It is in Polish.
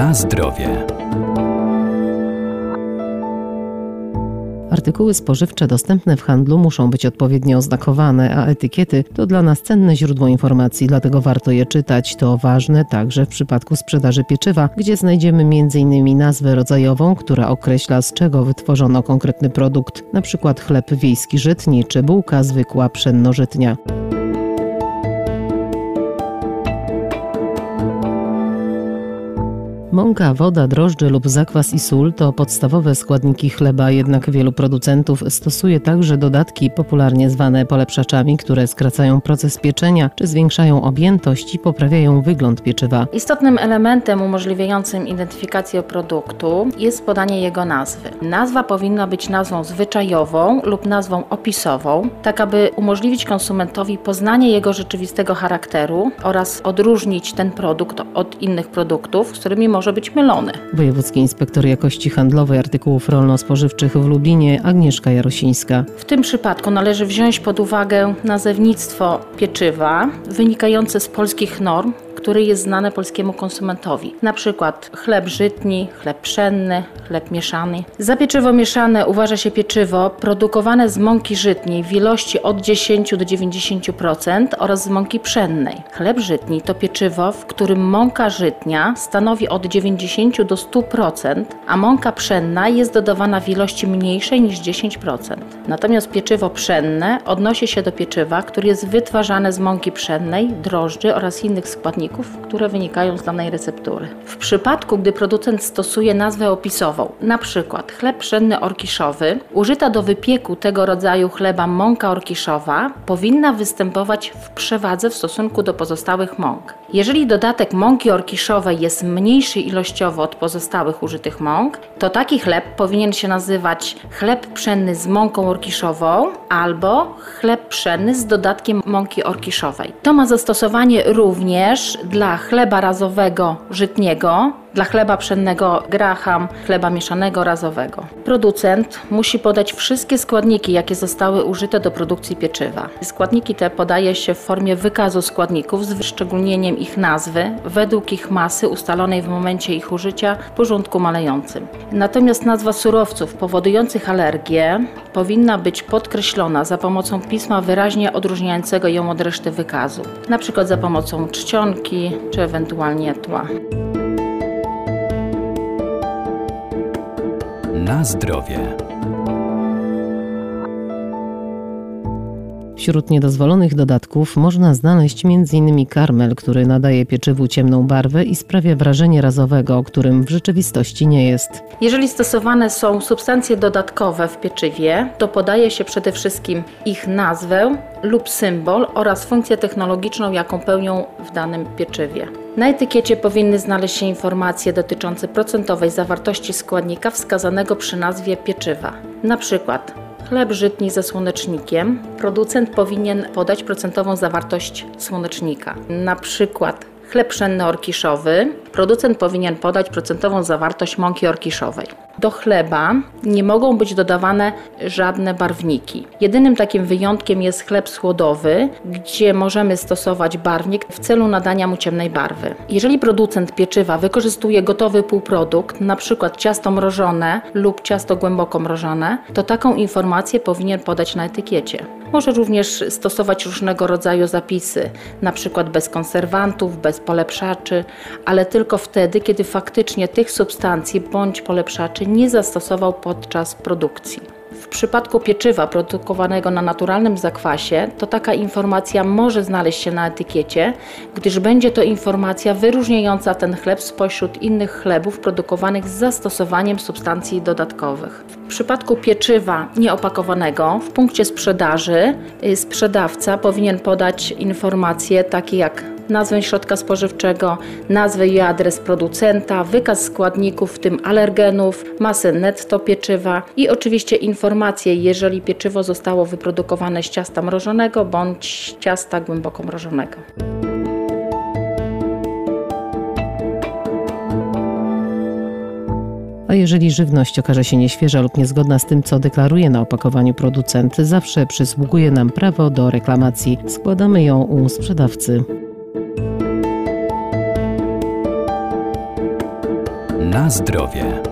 Na zdrowie. Artykuły spożywcze dostępne w handlu muszą być odpowiednio oznakowane, a etykiety to dla nas cenne źródło informacji, dlatego warto je czytać. To ważne także w przypadku sprzedaży pieczywa, gdzie znajdziemy m.in. nazwę rodzajową, która określa z czego wytworzono konkretny produkt, np. chleb wiejski żytni czy bułka zwykła pszennożytnia. Mąka, woda, drożdże lub zakwas i sól to podstawowe składniki chleba, jednak wielu producentów stosuje także dodatki popularnie zwane polepszaczami, które skracają proces pieczenia czy zwiększają objętość i poprawiają wygląd pieczywa. Istotnym elementem umożliwiającym identyfikację produktu jest podanie jego nazwy. Nazwa powinna być nazwą zwyczajową lub nazwą opisową, tak aby umożliwić konsumentowi poznanie jego rzeczywistego charakteru oraz odróżnić ten produkt od innych produktów, z którymi może może być mylony. Wojewódzki Inspektor Jakości Handlowej Artykułów Rolno-Spożywczych w Lublinie Agnieszka Jarosińska. W tym przypadku należy wziąć pod uwagę nazewnictwo pieczywa wynikające z polskich norm który jest znany polskiemu konsumentowi. Na przykład chleb żytni, chleb pszenny, chleb mieszany. Za pieczywo mieszane uważa się pieczywo produkowane z mąki żytniej w ilości od 10 do 90% oraz z mąki pszennej. Chleb żytni to pieczywo, w którym mąka żytnia stanowi od 90 do 100%, a mąka pszenna jest dodawana w ilości mniejszej niż 10%. Natomiast pieczywo pszenne odnosi się do pieczywa, które jest wytwarzane z mąki pszennej, drożdży oraz innych składników które wynikają z danej receptury. W przypadku, gdy producent stosuje nazwę opisową, na przykład chleb pszenny orkiszowy, użyta do wypieku tego rodzaju chleba mąka orkiszowa powinna występować w przewadze w stosunku do pozostałych mąk. Jeżeli dodatek mąki orkiszowej jest mniejszy ilościowo od pozostałych użytych mąk, to taki chleb powinien się nazywać chleb pszenny z mąką orkiszową albo chleb pszenny z dodatkiem mąki orkiszowej. To ma zastosowanie również dla chleba razowego żytniego, dla chleba pszennego graham, chleba mieszanego razowego. Producent musi podać wszystkie składniki, jakie zostały użyte do produkcji pieczywa. Składniki te podaje się w formie wykazu składników z wyszczególnieniem ich nazwy według ich masy ustalonej w momencie ich użycia w porządku malejącym. Natomiast nazwa surowców powodujących alergię powinna być podkreślona za pomocą pisma wyraźnie odróżniającego ją od reszty wykazu, przykład za pomocą czcionki czy ewentualnie tła. Na zdrowie. Wśród niedozwolonych dodatków można znaleźć m.in. karmel, który nadaje pieczywu ciemną barwę i sprawia wrażenie razowego, którym w rzeczywistości nie jest. Jeżeli stosowane są substancje dodatkowe w pieczywie, to podaje się przede wszystkim ich nazwę lub symbol oraz funkcję technologiczną, jaką pełnią w danym pieczywie. Na etykiecie powinny znaleźć się informacje dotyczące procentowej zawartości składnika wskazanego przy nazwie pieczywa. Na przykład chleb żytni ze słonecznikiem, producent powinien podać procentową zawartość słonecznika. Na przykład chleb pszenny orkiszowy, producent powinien podać procentową zawartość mąki orkiszowej. Do chleba nie mogą być dodawane żadne barwniki. Jedynym takim wyjątkiem jest chleb słodowy, gdzie możemy stosować barwnik w celu nadania mu ciemnej barwy. Jeżeli producent pieczywa wykorzystuje gotowy półprodukt, np. ciasto mrożone lub ciasto głęboko mrożone, to taką informację powinien podać na etykiecie. Może również stosować różnego rodzaju zapisy, np. bez konserwantów, bez polepszaczy, ale tylko wtedy, kiedy faktycznie tych substancji bądź polepszaczy nie zastosował podczas produkcji. W przypadku pieczywa produkowanego na naturalnym zakwasie, to taka informacja może znaleźć się na etykiecie, gdyż będzie to informacja wyróżniająca ten chleb spośród innych chlebów produkowanych z zastosowaniem substancji dodatkowych. W przypadku pieczywa nieopakowanego w punkcie sprzedaży y, sprzedawca powinien podać informacje takie jak nazwę środka spożywczego, nazwę i adres producenta, wykaz składników, w tym alergenów, masę netto pieczywa i oczywiście informacje, jeżeli pieczywo zostało wyprodukowane z ciasta mrożonego bądź ciasta głęboko mrożonego. A jeżeli żywność okaże się nieświeża lub niezgodna z tym, co deklaruje na opakowaniu producent, zawsze przysługuje nam prawo do reklamacji. Składamy ją u sprzedawcy. Na zdrowie.